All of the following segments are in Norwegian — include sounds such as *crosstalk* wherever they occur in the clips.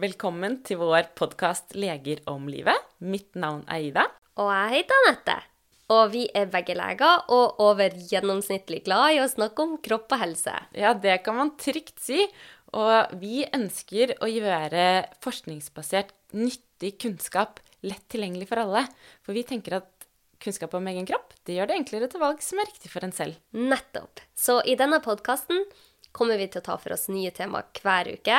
Velkommen til vår podkast 'Leger om livet'. Mitt navn er Ida. Og jeg heter Anette. Og vi er begge leger og over gjennomsnittlig glad i å snakke om kropp og helse. Ja, det kan man trygt si. Og vi ønsker å gjøre forskningsbasert, nyttig kunnskap lett tilgjengelig for alle. For vi tenker at kunnskap om egen kropp det gjør det enklere til valg som er riktig for en selv. Nettopp. Så i denne podkasten kommer vi til å ta for oss nye tema hver uke,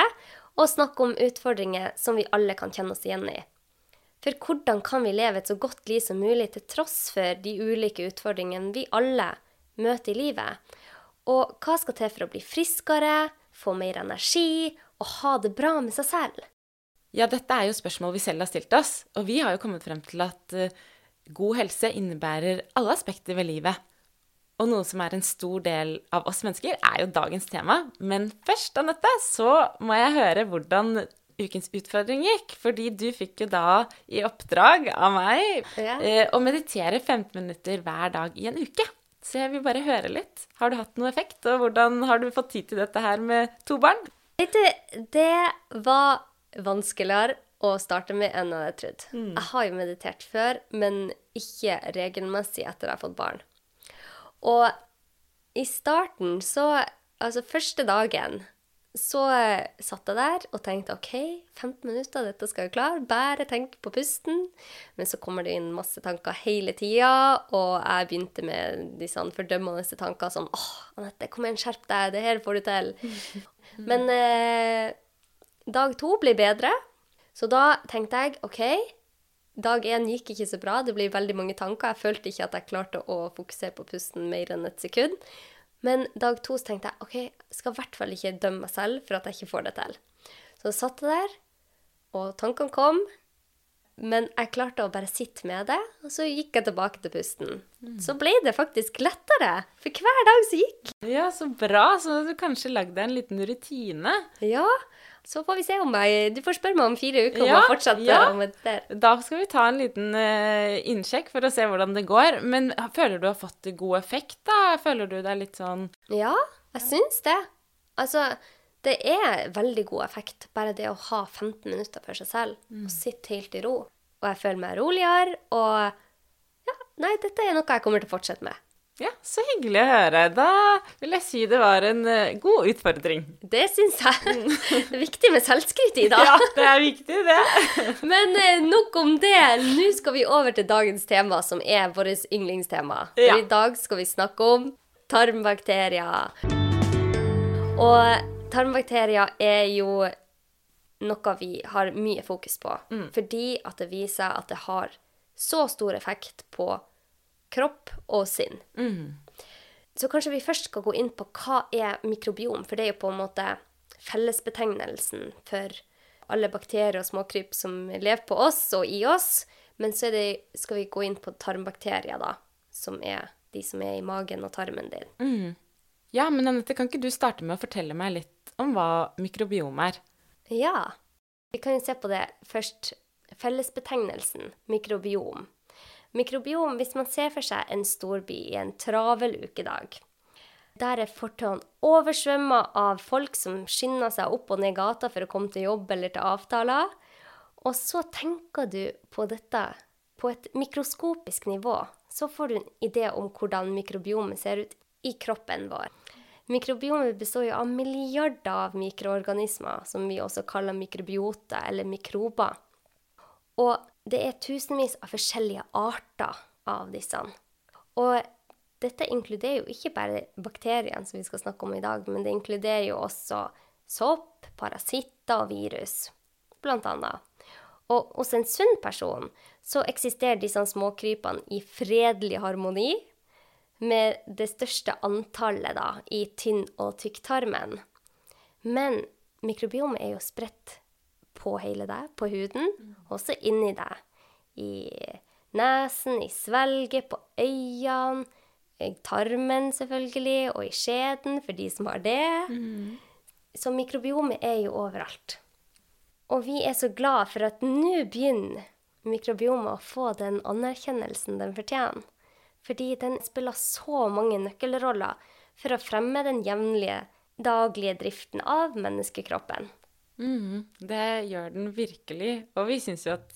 og snakke om utfordringer som vi alle kan kjenne oss igjen i. For hvordan kan vi leve et så godt liv som mulig til tross for de ulike utfordringene vi alle møter i livet? Og hva skal til for å bli friskere, få mer energi og ha det bra med seg selv? Ja, dette er jo spørsmål vi selv har stilt oss, og vi har jo kommet frem til at uh, god helse innebærer alle aspekter ved livet. Og noe som er en stor del av oss mennesker, er jo dagens tema. Men først, Anette, så må jeg høre hvordan ukens utfordring gikk. Fordi du fikk jo da i oppdrag av meg Ja. eh, å meditere 15 minutter hver dag i en uke. Så jeg vil bare høre litt. Har du hatt noe effekt, og hvordan har du fått tid til dette her med to barn? Vet du, det var vanskeligere å starte med enn jeg hadde trodd. Jeg har jo meditert før, men ikke regelmessig etter at jeg har fått barn. Og i starten så Altså første dagen så satt jeg der og tenkte OK, 15 minutter, dette skal jeg klare. Bare tenk på pusten. Men så kommer det inn masse tanker hele tida, og jeg begynte med de sånn fordømmende tanker som åh, Anette, kom igjen, skjerp deg, det her får du til. *laughs* Men eh, dag to blir bedre, så da tenkte jeg OK, dag én gikk ikke så bra, det blir veldig mange tanker. Jeg følte ikke at jeg klarte å fokusere på pusten mer enn et sekund. Men dag to så tenkte jeg OK, jeg skal i hvert fall ikke dømme meg selv for at jeg ikke får det til. Så jeg satt der, og tankene kom. Men jeg klarte å bare sitte med det, og så gikk jeg tilbake til pusten. Så ble det faktisk lettere, for hver dag så gikk. Ja, så bra. Så du kanskje lagde deg en liten rutine. Ja, så får vi se om jeg Du får spørre meg om fire uker om Ja, jeg fortsetter ja. Da skal vi ta en liten uh, innsjekk for å se hvordan det går. Men føler du har fått god effekt, da? Føler du deg litt sånn Ja, jeg syns det. Altså, det er veldig god effekt, bare det å ha 15 minutter for seg selv og sitte helt i ro. Og jeg føler meg roligere, og ja, nei, dette er noe jeg kommer til å fortsette med. Ja, så hyggelig å høre. Da vil jeg si det var en eh, god utfordring. Det syns jeg. *laughs* Det er viktig med selvskryt i dag. Ja, det er viktig, det. *laughs* Men eh, nok om det. Nå skal vi over til dagens tema, som er vårt yndlingstema. For Ja. i dag skal vi snakke om tarmbakterier. Og tarmbakterier er jo noe vi har mye fokus på. Fordi at det viser at det har så stor effekt på kropp og sinn. Så kanskje vi først skal gå inn på hva er mikrobiom, for det er jo på en måte fellesbetegnelsen for alle bakterier og småkryp som lever på oss og i oss. Men så det, skal vi gå inn på tarmbakterier, da, som er de som er i magen og tarmen din. Ja, men Anette, kan ikke du starte med å fortelle meg litt om hva mikrobiom er? Ja, vi kan jo se på det først. Fellesbetegnelsen mikrobiom. Mikrobiom, hvis man ser for seg en storby i en travel ukedag, der er fortauene oversvømma av folk som skynder seg opp og ned gata for å komme til jobb eller til avtaler, og så tenker du på dette på et mikroskopisk nivå, så får du en idé om hvordan mikrobiomet ser ut i kroppen vår. Mikrobiomet består jo av milliarder av mikroorganismer, som vi også kaller mikrobiota eller mikrober. Og det er tusenvis av forskjellige arter av disse. Og dette inkluderer jo ikke bare bakteriene som vi skal snakke om i dag, men det inkluderer jo også sopp, parasitter og virus, blant annet. Og hos en sunn person så eksisterer disse småkrypene i fredelig harmoni med det største antallet da, i tynn- og tykktarmen. Men mikrobiomet er jo spredt på hele deg, på huden, også inni deg. I nesen, i svelget, på øynene, i tarmen selvfølgelig, og i skjeden for de som har det. Så mikrobiomet er jo overalt. Og vi er så glad for at nå begynner mikrobiomet å få den anerkjennelsen den fortjener. Fordi den spiller så mange nøkkelroller for å fremme den jevnlige, daglige driften av menneskekroppen. Mm, det gjør den virkelig. Og vi syns jo at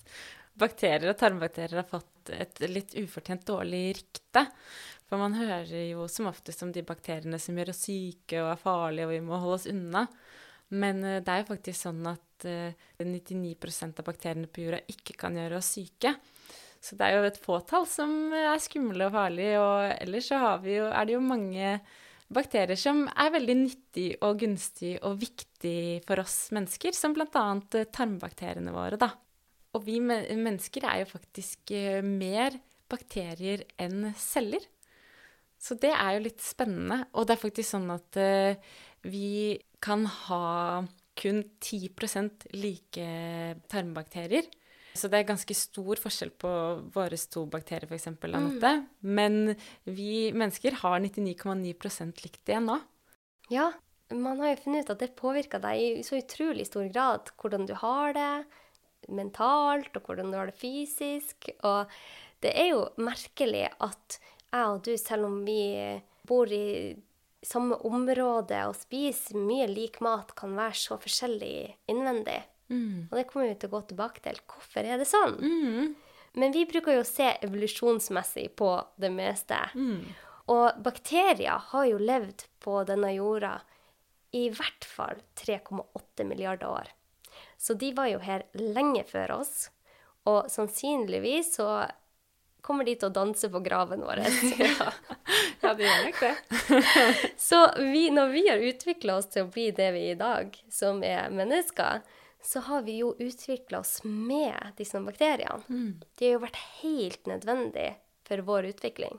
bakterier og tarmbakterier har fått et litt ufortjent dårlig rykte. For man hører jo som oftest om de bakteriene som gjør oss syke og er farlige, og vi må holde oss unna. Men eh, det er jo faktisk sånn at eh, 99% av bakteriene på jorda ikke kan gjøre oss syke. Så det er jo et fåtall som er skumle og farlige, og ellers så jo, er det jo mange bakterier som er veldig nyttig og gunstig og viktig for oss mennesker, som bl.a. tarmbakteriene våre, da. Og vi mennesker er jo faktisk eh, mer bakterier enn celler. Så det er jo litt spennende. Og det er faktisk sånn at uh, vi kan ha kun 10% like tarmbakterier. Så det er ganske stor forskjell på våre to bakterier, f.eks. Anette. Mm. Men vi mennesker har 99,9% likt DNA. Ja, man har jo funnet ut at det påvirker deg i så utrolig stor grad. Hvordan du har det mentalt, og hvordan du har det fysisk. Og det er jo merkelig at jeg og du, selv om vi bor i samme område og spiser mye lik mat, kan være så forskjellig innvendig. Mm. Og det kommer vi til å gå tilbake til. Hvorfor er det sånn? Mm. Men vi bruker jo å se evolusjonsmessig på det meste. Mm. Og bakterier har jo levd på denne jorda i hvert fall 3,8 milliarder år. Så de var jo her lenge før oss. Og sannsynligvis så kommer de til å danse på graven vår. *laughs* ja. ja, de gjør nok det. *laughs* så vi, når vi har utvikla oss til å bli det vi er i dag, som er mennesker, så har vi jo utvikla oss med disse bakteriene. Mm. De har jo vært helt nødvendig for vår utvikling.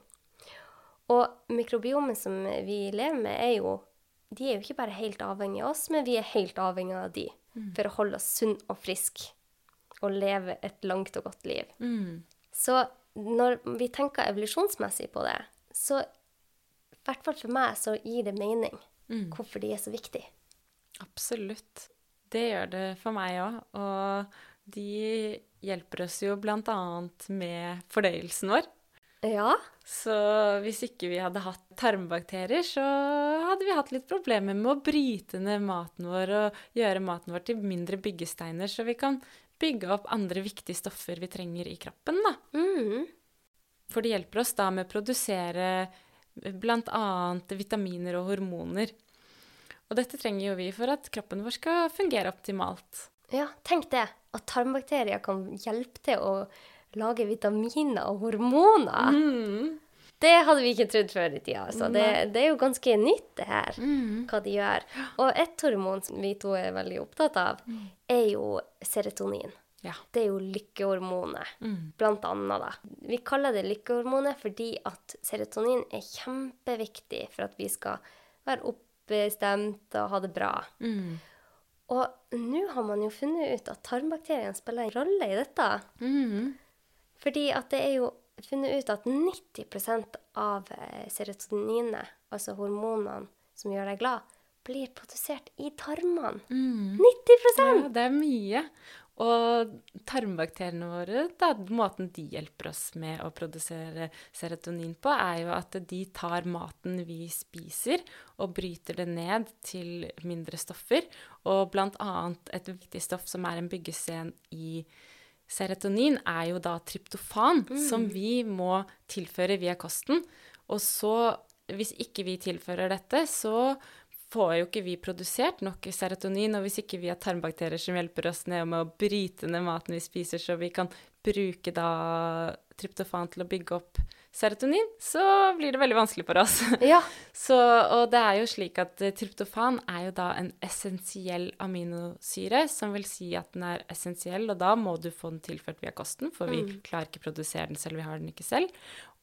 Og mikrobiomet som vi lever med, er jo De er jo ikke bare helt avhengig av oss, men vi er helt avhengig av de mm. for å holde oss sunn og frisk og leve et langt og godt liv. Mm. Så når vi tenker evolusjonsmessig på det, så i hvert fall for meg så gir det mening mm. hvorfor de er så viktige. Absolutt. Det gjør det for meg òg. Og de hjelper oss jo bl.a. med fordøyelsen vår. Ja. Så hvis ikke vi hadde hatt tarmbakterier, så hadde vi hatt litt problemer med å bryte ned maten vår og gjøre maten vår til mindre byggesteiner, så vi kan bygge opp andre viktige stoffer vi trenger i kroppen. Da. Mm. For det hjelper oss da med å produsere bl.a. vitaminer og hormoner. Og dette trenger jo vi for at kroppen vår skal fungere optimalt. Ja, tenk det. At tarmbakterier kan hjelpe til å lage vitaminer og hormoner. Mm. Det hadde vi ikke trodd før i tida. Altså. Det, det, er jo ganske nytt, det her, mm. hva de gjør. Og et hormon som vi to er veldig opptatt av, mm. er jo serotonin. Ja. Det er jo lykkehormonet, mm. blant annet. Da. Vi kaller det lykkehormonet fordi at serotonin er kjempeviktig for at vi skal være oppstemt og ha det bra. Mm. Og nå har man jo funnet ut at tarmbakteriene spiller en rolle i dette. Mm. Fordi at det er jo funnet ut at 90 av eh, serotoninet, altså hormonene som gjør deg glad, blir produsert i tarmene. Mm. 90 Ja, det er mye. Og tarmbakteriene våre, da, måten de hjelper oss med å produsere serotonin på, er jo at de tar maten vi spiser, og bryter det ned til mindre stoffer. Og blant annet et viktig stoff som er en byggesten i Serotonin er jo da tryptofan, mm. som vi må tilføre via kosten. Og så, hvis ikke vi tilfører dette, så får jo ikke vi produsert nok serotonin. Og hvis ikke vi har tarmbakterier som hjelper oss ned med å bryte ned maten vi spiser, så vi kan bruke da tryptofan til å bygge opp serotonin, så blir det veldig vanskelig for oss. *laughs* Ja. Så, og det er jo slik at eh, tryptofan er jo da en essensiell aminosyre, som vil si at den er essensiell, og da må du få den tilført via kosten, for vi mm. klarer ikke å produsere den selv, vi har den ikke selv.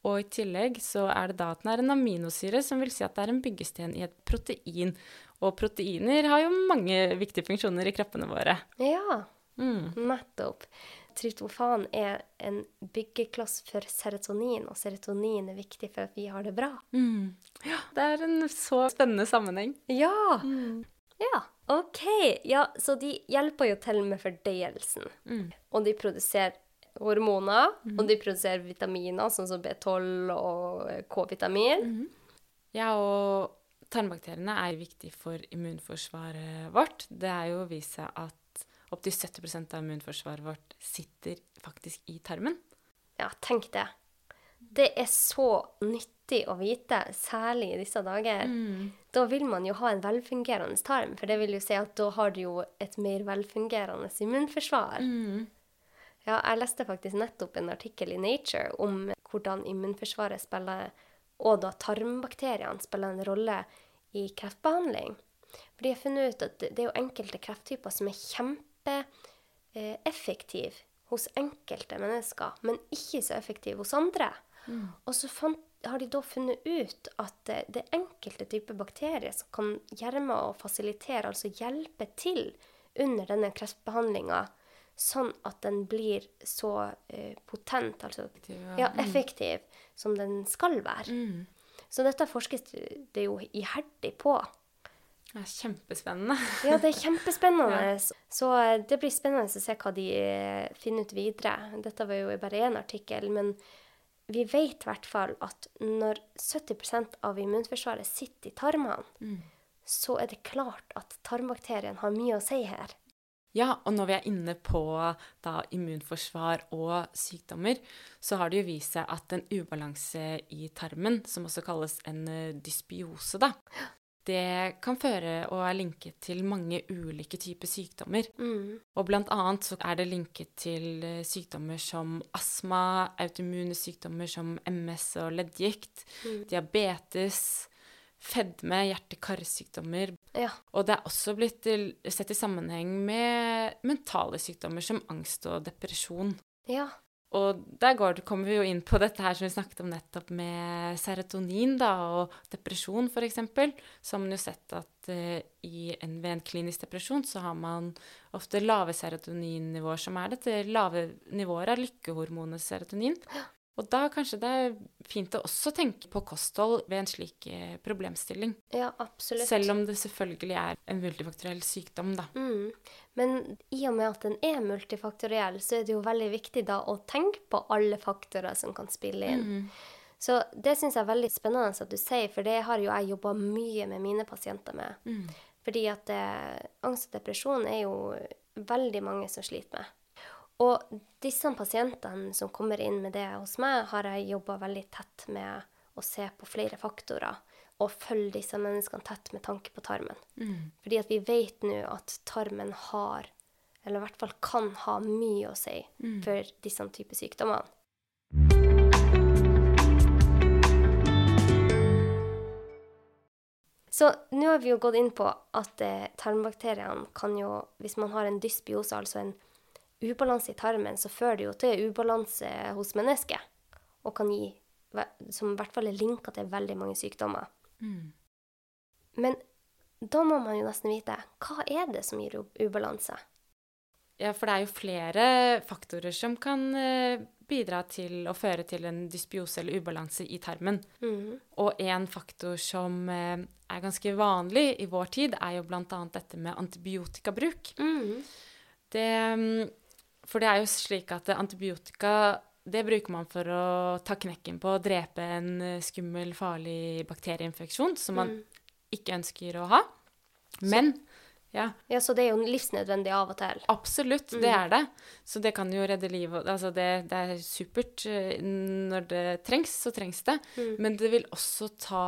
Og i tillegg så er det da at den er en aminosyre, som vil si at det er en byggesten i et protein. Og proteiner har jo mange viktige funksjoner i kroppene våre. Ja, mm. nettopp tryptofan er en byggekloss for serotonin, og serotonin er viktig for at vi har det bra. Mm. Ja, det er en så spennende sammenheng. Ja. Mm. Ja, OK. Ja, så de hjelper jo til med fordøyelsen. Mm. Og de produserer hormoner, mm. og de produserer vitaminer, sånn som B12 og K-vitamin. Mm. Ja, og tarmbakteriene er viktig for immunforsvaret vårt. Det er jo vist seg at opptil 70% av immunforsvaret vårt sitter faktisk i tarmen. Ja, tenk det. Det er så nyttig å vite, særlig i disse dager. Da vil man jo ha en velfungerende tarm, for det vil jo si at da har du jo et mer velfungerende immunforsvar. Ja, jeg leste faktisk nettopp en artikkel i Nature om hvordan immunforsvaret spiller, og da tarmbakteriene spiller en rolle i kreftbehandling. For de har funnet ut at det er jo enkelte krefttyper som er kjempeeffektive hos enkelte mennesker, men ikke så effektive hos andre. Og så fant, har de da funnet ut at det, det er enkelte typer bakterier som kan gjøre med å fasilitere, altså hjelpe til under denne kreftbehandlinga, sånn at den blir så uh, potent, altså ja, effektiv, som den skal være. Så dette forskes det jo iherdig på. Det er kjempespennende. Ja, det er kjempespennende. *laughs* Så eh, det blir spennende å se hva de eh, finner ut videre. Dette var jo bare én artikkel, men vi vet i hvert fall at når 70% av immunforsvaret sitter i tarmene, så er det klart at tarmbakterien har mye å si her. Ja, og når vi er inne på da, immunforsvar og sykdommer, så har det jo vist seg at en ubalanse i tarmen, som også kalles en eh, dysbiose, da, det kan føre og er linket til mange ulike typer sykdommer. Og blant annet så er det linket til eh, sykdommer som astma, autoimmune sykdommer som MS og leddgikt, diabetes, fedme, hjerte-karsykdommer. Ja. Og det er også blitt sett i sammenheng med mentale sykdommer som angst og depresjon. Ja. Og der går, kommer vi jo inn på dette her som vi snakket om nettopp med serotonin da, og depresjon f.eks. Så har man jo sett at uh, i en, ved en klinisk depresjon så har man ofte lave serotoninnivåer, som er dette lave nivåer av lykkehormonet serotonin. Og da kanskje det er fint å også tenke på kosthold ved en slik eh, problemstilling. ja, absolutt. Selv om det selvfølgelig er en multifaktoriell sykdom, da. Mm. Men i og med at den er multifaktoriell, så er det jo veldig viktig da å tenke på alle faktorer som kan spille inn. Så det syns jeg er veldig spennende at du sier, for det har jo jeg jobba mye med mine pasienter med. Fordi at eh, angst og depresjon er jo veldig mange som sliter med. Og disse pasientene som kommer inn med det hos meg, har jeg jobba veldig tett med å se på flere faktorer. Og følge disse menneskene tett med tanke på tarmen. Fordi at vi vet nå at tarmen har, eller i hvert fall kan ha mye å si for disse typer sykdommer. Så nå har vi jo gått inn på at eh, tarmbakteriene kan jo, hvis man har en dysbiose, altså en ubalanse i tarmen, så fører det jo til ubalanse hos mennesket. Og kan gi, som i hvert fall er linka til veldig mange sykdommer. Men da må man jo nesten vite hva er det som gir ubalanse? Ja, for det er jo flere faktorer som kan eh, bidra til å føre til en dysbiose eller ubalanse i tarmen. Og en faktor som eh, er ganske vanlig i vår tid, er jo bl.a. dette med antibiotikabruk. Det, mm, for det er jo slik at antibiotika det bruker man for å ta knekken på og drepe en eh, skummel, farlig bakterieinfeksjon som man ikke ønsker å ha. Men ja, Ja, så det er jo livsnødvendig av og til. Absolutt, det er det. Så det kan jo redde livet. Altså det, det er supert. eh, Når det trengs, så trengs det. Men det vil også ta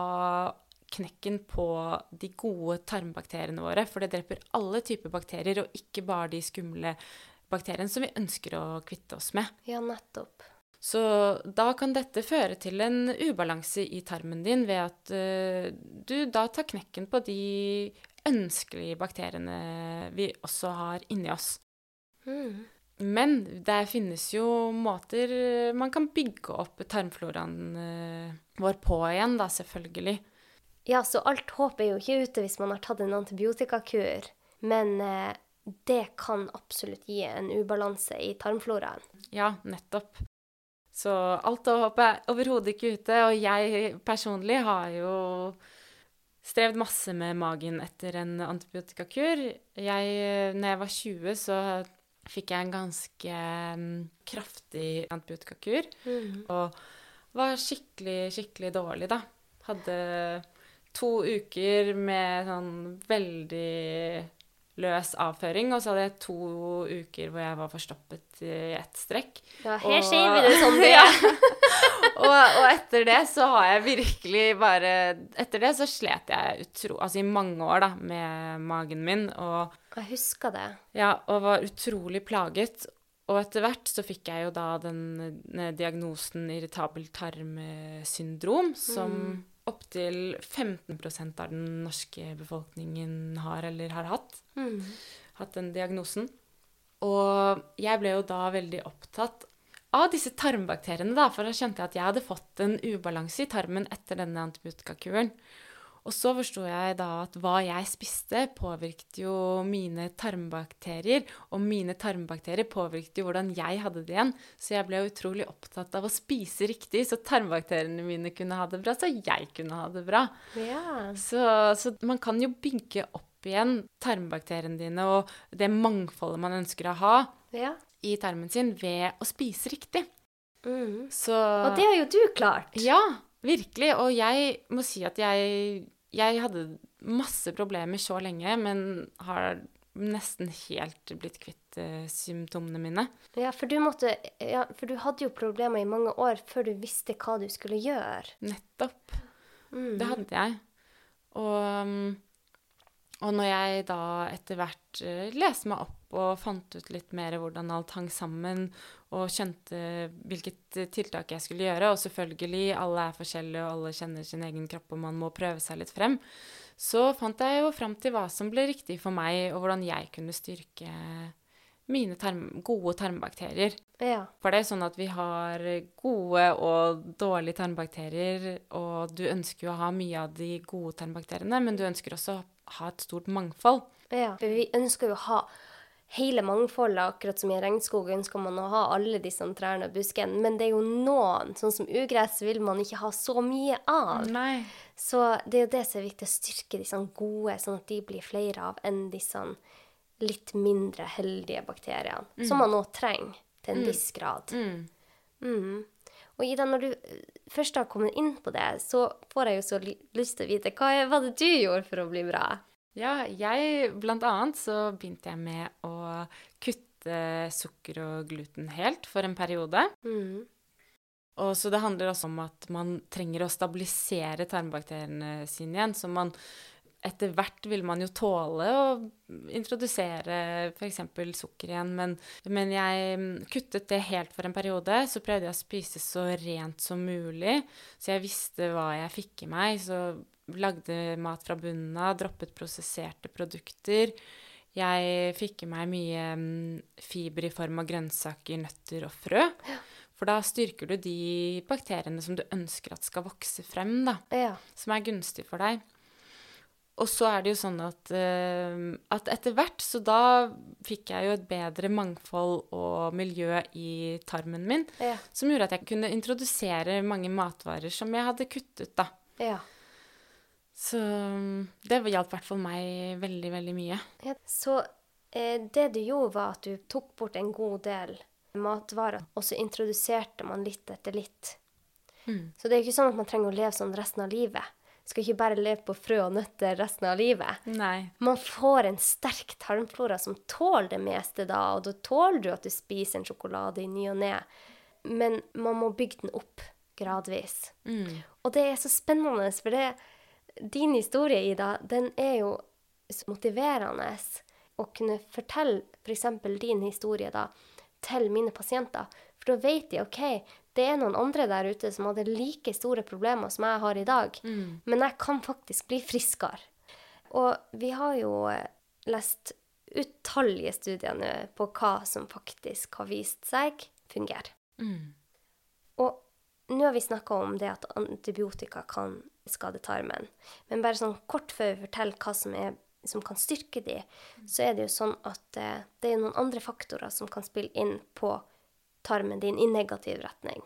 knekken på de gode tarmbakteriene våre. For det dreper alle typer bakterier, og ikke bare de skumle bakteriene som vi ønsker å kvitte oss med. Ja, nettopp. Så da kan dette føre til en ubalanse i tarmen din ved at uh, du da tar knekken på de ønskelige bakteriene vi også har inni oss. Men det finnes jo måter man kan bygge opp tarmfloraen eh, vår på igjen, da, selvfølgelig. Ja, så alt håp er jo ikke ute hvis man har tatt en antibiotikakur. Men eh, det kan absolutt gi en ubalanse i tarmfloraen. Ja, nettopp. Så alt håp er overhodet ikke ute, og jeg personlig har jo strevd masse med magen etter en antibiotikakur. Jeg, når jeg var 20, så fikk jeg en ganske mm, kraftig antibiotikakur, og var skikkelig, skikkelig dårlig, da. Hadde to uker med sånn veldig løs avføring, og så hadde jeg to uker hvor jeg var forstoppet i ett strekk. *laughs* Ja, her Og- sier vi det sånn det Ja. er. og, og etter det så har jeg virkelig bare Etter det så slet jeg utro, altså i mange år da, med magen min, og, Jeg husker det. ja, og var utrolig plaget. Og etter hvert så fikk jeg jo da den eh, diagnosen irritabel tarmsyndrom, som opptil 15% av den norske befolkningen har eller har hatt. Mm. Hatt den diagnosen. Og jeg ble jo da veldig opptatt av disse tarmbakteriene, da, for da skjønte jeg at jeg hadde fått en ubalanse i tarmen etter denne antibiotikakuren. Og så forsto jeg da at hva jeg spiste, påvirket jo mine tarmbakterier. Og mine tarmbakterier påvirket jo hvordan jeg hadde det igjen. Så jeg ble utrolig opptatt av å spise riktig, så tarmbakteriene mine kunne ha det bra, så jeg kunne ha det bra. Ja. Så, så man kan jo bygge opp igjen tarmbakteriene dine og det mangfoldet man ønsker å ha ja. i tarmen sin ved å spise riktig. Mm. Så Og det har jo du klart. Ja, virkelig. Og jeg må si at jeg, jeg hadde masse problemer så lenge, men har nesten helt blitt kvitt uh, symptomene mine. Ja, for du måtte Ja, for du hadde jo problemer i mange år før du visste hva du skulle gjøre. Nettopp. Mm. Det hadde jeg. Og, og når jeg da etter hvert uh, leser meg opp og fant ut litt mer hvordan alt hang sammen, og skjønte hvilket eh, tiltak jeg skulle gjøre, og selvfølgelig, alle er forskjellige, og alle kjenner sin egen kropp, og man må prøve seg litt frem, så fant jeg jo fram til hva som ble riktig for meg, og hvordan jeg kunne styrke mine term gode tarmbakterier. Ja. For det er sånn at vi har gode og dårlige tarmbakterier, og du ønsker jo å ha mye av de gode tarmbakteriene, men du ønsker også å ha et stort mangfold. ja. For vi ønsker jo å ha hele mangfoldet, akkurat som i regnskog ønsker man å ha alle disse trærne og buskene. Men det er jo noen, sånn som ugress, vil man ikke ha så mye av. Nei. Så det er jo det som er viktig, å styrke disse gode, sånn at de blir flere av enn disse litt mindre heldige bakteriene. Som man nå trenger til en viss grad. Mm. Mm. Og Ida, når du eh, først har kommet inn på det, så får jeg jo så lyst til å vite hva var det du gjorde for å bli bra? Ja, jeg blant annet så begynte jeg med å kutte sukker og gluten helt for en periode. Mm. Og så det handler også om at man trenger å stabilisere tarmbakteriene sine igjen. Så man etter hvert vil man jo tåle å introdusere f.eks. sukker igjen. Men, men jeg mm, kuttet det helt for en periode. Så prøvde jeg å spise så rent som mulig. Så jeg visste hva jeg fikk i meg. Så lagde mat fra bunnen av, droppet prosesserte produkter. Jeg fikk i meg mye mm, fiber i form av grønnsaker, nøtter og frø. For da styrker du de bakteriene som du ønsker at skal vokse frem, da. Ja. Som er gunstig for deg. Og så er det jo sånn at, eh, at etter hvert, så da fikk jeg jo et bedre mangfold og miljø i tarmen min, Ja. som gjorde at jeg kunne introdusere mange matvarer som jeg hadde kuttet, da. ja. Så mm, det hjalp i hvert fall meg veldig, veldig mye. Så eh, det du gjorde, var at du tok bort en god del matvarer, og så introduserte man litt etter litt. Mm. Så det er ikke sånn at man trenger å leve sånn resten av livet. Skal ikke bare leve på frø og nøtter resten av livet. Nei. Man får en sterk tarmflora som tåler det meste da, og da tåler du at du spiser en sjokolade i ny og ne. Men man må bygge den opp gradvis. Mm. Og det er så spennende, for det, din historie, Ida, den er jo så motiverende å kunne fortelle f.eks. din historie da, til mine pasienter. For da vet de OK, det er noen andre der ute som hadde like store problemer som jeg har i dag, Mm. men jeg kan faktisk bli friskere. Og vi har jo eh, lest utallige studier nå på hva som faktisk har vist seg fungerer. Mm. Nå har vi snakka om det at antibiotika kan skade tarmen. Men bare sånn kort før vi forteller hva som, er, som kan styrke de, så er det jo sånn at eh, det er noen andre faktorer som kan spille inn på tarmen din i negativ retning.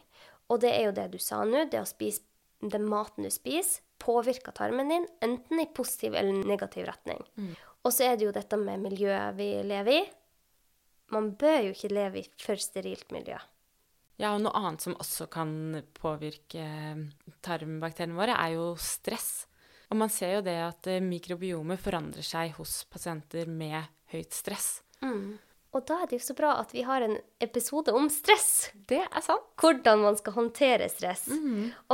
Og det er jo det du sa nå, det å spise den maten du spiser, påvirker tarmen din enten i positiv eller negativ retning. Og så er det jo dette med miljøet vi lever i. Man bør jo ikke leve i for sterilt miljø. Ja, og noe annet som også kan påvirke tarmbakteriene våre, er jo stress. Og man ser jo det at eh, mikrobiomet forandrer seg hos pasienter med høyt stress. Og da er det jo så bra at vi har en episode om stress. Det er sant. Hvordan man skal håndtere stress.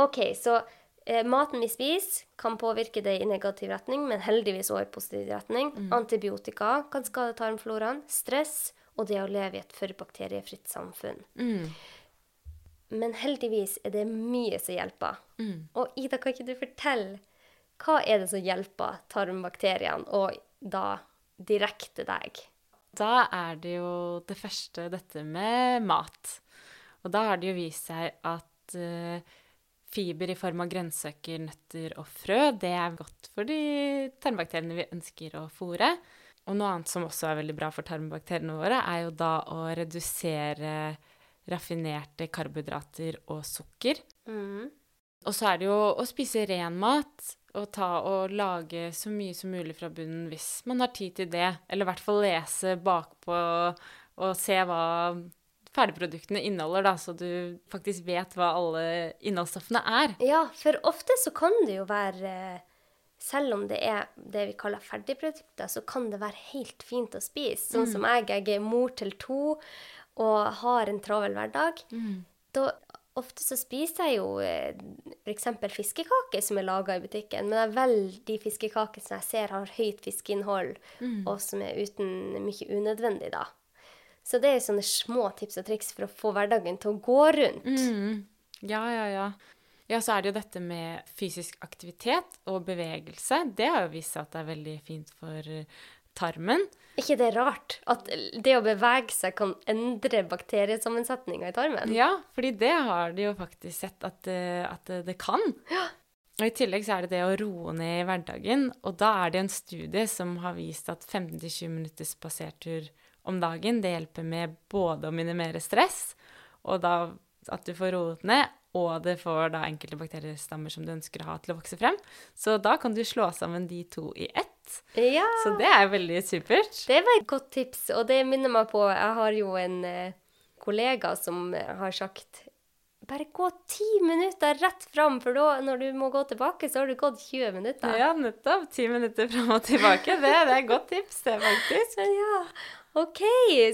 OK, så eh, maten vi spiser, kan påvirke det i negativ retning, men heldigvis også i positiv retning. Antibiotika kan skade tarmfloraen. Stress og det å leve i et for bakteriefritt samfunn. Men heldigvis er det mye som hjelper. Og Ida, kan ikke du fortelle hva er det som hjelper tarmbakteriene, og da direkte deg? Da er det jo det første dette med mat. Og da har det jo vist seg at uh, fiber i form av grønnsaker, nøtter og frø, det er godt for de tarmbakteriene vi ønsker å fôre. Og noe annet som også er veldig bra for tarmbakteriene våre, er jo da å redusere raffinerte karbohydrater og sukker. Og så er det jo å spise ren mat og ta og lage så mye som mulig fra bunnen hvis man har tid til det. Eller i hvert fall lese bakpå og se hva ferdigproduktene inneholder, da, så du faktisk vet hva alle innholdsstoffene er. Ja, for ofte så kan det jo være Selv om det er det vi kaller ferdigprodukter, så kan det være helt fint å spise. Sånn som jeg. Jeg er mor til to og har en travel hverdag. Da Ofte så spiser jeg jo f.eks. fiskekaker som er laga i butikken, men jeg velger de fiskekakene som jeg ser har høyt fiskeinnhold, og som er uten mye unødvendig, da. Så det er sånne små tips og triks for å få hverdagen til å gå rundt. Ja, ja, ja. Ja, så er det jo dette med fysisk aktivitet og bevegelse. Det har jo vist seg at det er veldig fint for tarmen. ikke det rart at det å bevege seg kan endre bakteriesammensetninga i tarmen? Ja, fordi det har de jo faktisk sett at, eh, at det kan. Og I tillegg så er det det å roe ned i hverdagen. Og da er det en studie som har vist at 15-20 minutters spasertur om dagen, det hjelper med både å minimere stress, og da at du får roet ned, og det får da enkelte bakteriestammer som du ønsker å ha til å vokse frem. Så da kan du slå sammen de to i ett. Ja. Så det er veldig supert. Det var et godt tips, og det minner meg på Jeg har jo en eh, kollega som eh, har sagt bare gå ti minutter rett fram, for da, når du må gå tilbake, så har du gått 20 minutter. Ja, nettopp. Ti minutter fram og tilbake. Det, det er et godt tips, det, faktisk. *laughs* Ja, OK.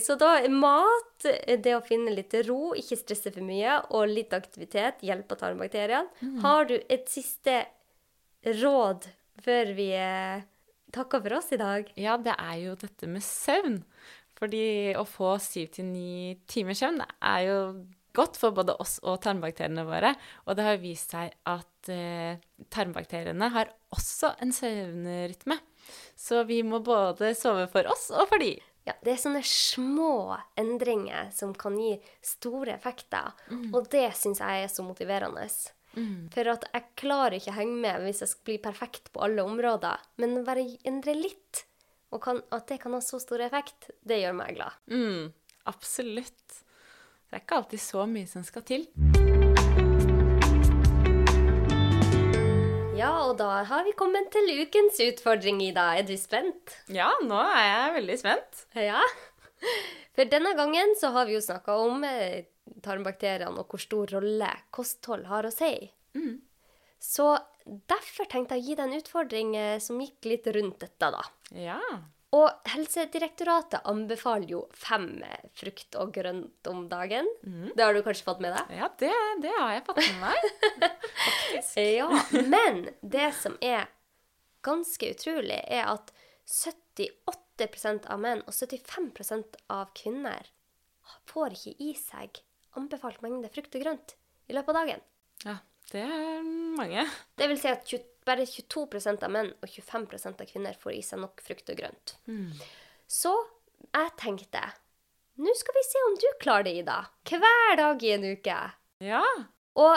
Så da er mat, det å finne litt ro, ikke stresse for mye, og litt aktivitet hjelper tarmbakteriene. Har du et siste råd før vi eh, takker for oss i dag? Ja, det er jo dette med søvn. Fordi å få syv til ni timers søvn er jo godt for både oss og tarmbakteriene våre. Og det har vist seg at eh, tarmbakteriene har også en søvnrytme. Så vi må både sove for oss og for de. Ja, det er sånne små endringer som kan gi store effekter, og det syns jeg er så motiverende. For at jeg klarer ikke å henge med hvis jeg skal bli perfekt på alle områder, men å bare endre litt, og kan, at det kan ha så stor effekt, det gjør meg glad. Mm, absolutt. Det er ikke alltid så mye som skal til. Ja, og da har vi kommet til ukens utfordring, Ida. Er du spent? Ja, nå er jeg veldig spent. Ja. For denne gangen så har vi jo snakka om eh, tarmbakteriene og hvor stor rolle kosthold har å si. Så derfor tenkte jeg å gi deg en utfordring eh, som gikk litt rundt dette, da. Ja. Og Helsedirektoratet anbefaler jo fem eh, frukt og grønt om dagen. Det har du kanskje fått med deg? Ja, det, det har jeg fått med meg. *laughs* Faktisk. Ja, men det som er ganske utrolig, er at 78% av menn og 75% av kvinner får ikke i seg anbefalt mengde frukt og grønt i løpet av dagen. Ja, det er mange. Det vil si at 20, bare 22% av menn og 25% av kvinner får i seg nok frukt og grønt. Så jeg tenkte nå skal vi se om du klarer det, Ida. Hver dag i en uke. Ja. Og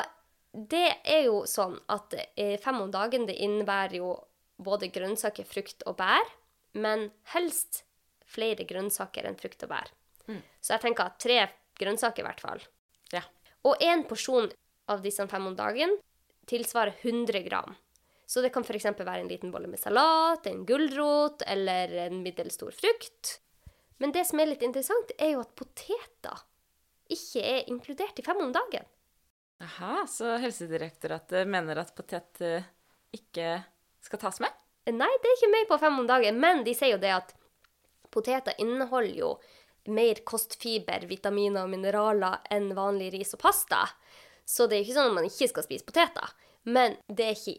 det er jo sånn at fem om dagen det innebærer jo både grønnsaker, frukt og bær, men helst flere grønnsaker enn frukt og bær. Så jeg tenker at tre grønnsaker i hvert fall. Ja. Og én porsjon av disse fem om dagen tilsvarer 100 gram. Så det kan f.eks. være en liten bolle med salat, en gulrot eller en middels stor frukt. Men det som er litt interessant, er jo at poteter ikke er inkludert i fem om dagen. Aha, så Helsedirektoratet mener at potet eh, ikke skal tas med? Nei, det er ikke med på fem om dagen, men de sier jo det at poteter inneholder jo mer kostfiber, vitaminer og mineraler enn vanlig ris og pasta. Så det er ikke sånn at man ikke skal spise poteter. Men det er ikke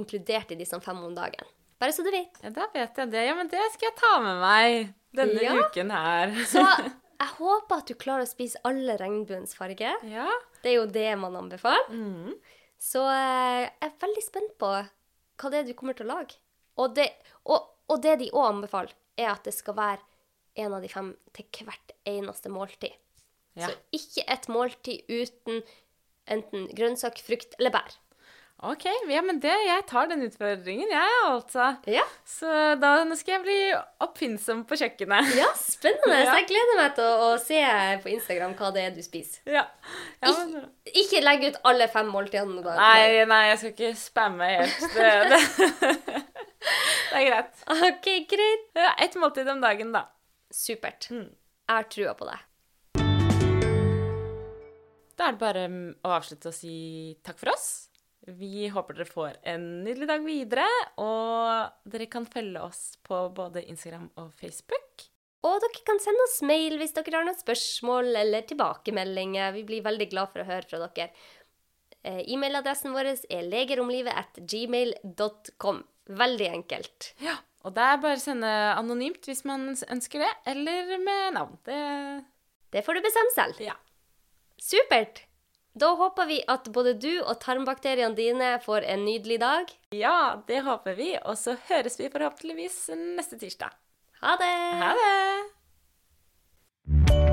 inkludert i disse fem om dagen. Bare så du vet. Ja, da vet jeg det. Ja, men det skal jeg ta med meg denne Ja. uken her. Så *laughs* jeg håper at du klarer å spise alle regnbuens farger. ja. Det er jo det man anbefaler. Mm. Så eh, jeg er veldig spent på hva det er du kommer til å lage. Og det, og, og det de òg anbefaler, er at det skal være en av de fem til hvert eneste måltid. Ja. Så ikke et måltid uten enten grønnsak, frukt eller bær. OK, ja, men det, jeg tar den utfordringen, jeg, altså. Ja, Så da skal jeg bli oppfinnsom på kjøkkenet. ja spennende. *laughs* Så jeg gleder meg til å, å se på Instagram hva det er du spiser. Ja. ja men, Ik ikke legg ut alle fem måltidene. Da. nei, nei, jeg skal ikke spamme helt. Det, det. *laughs* det er greit. OK, greit. Ja, Ett måltid om dagen, da. Supert. Mm. Jeg har trua på det. Da er det bare mm, å avslutte å si takk for oss. Vi håper dere får en nydelig dag videre, og dere kan følge oss på både Instagram og Facebook. Og dere kan sende oss mail hvis dere har noen spørsmål eller tilbakemeldinger. Vi blir veldig glad for å høre fra dere. Eh, E-mailadressen vår er legeromlivet at gmail.com. Veldig enkelt. Ja, og det er bare å sende anonymt hvis man ønsker det, eller med navn. Det Det får du bestemme selv. Ja. Supert! Da håper vi at både du og tarmbakteriene dine får en nydelig dag. ja, det håper vi, og så høres vi forhåpentligvis neste tirsdag. Ha det! Ha det!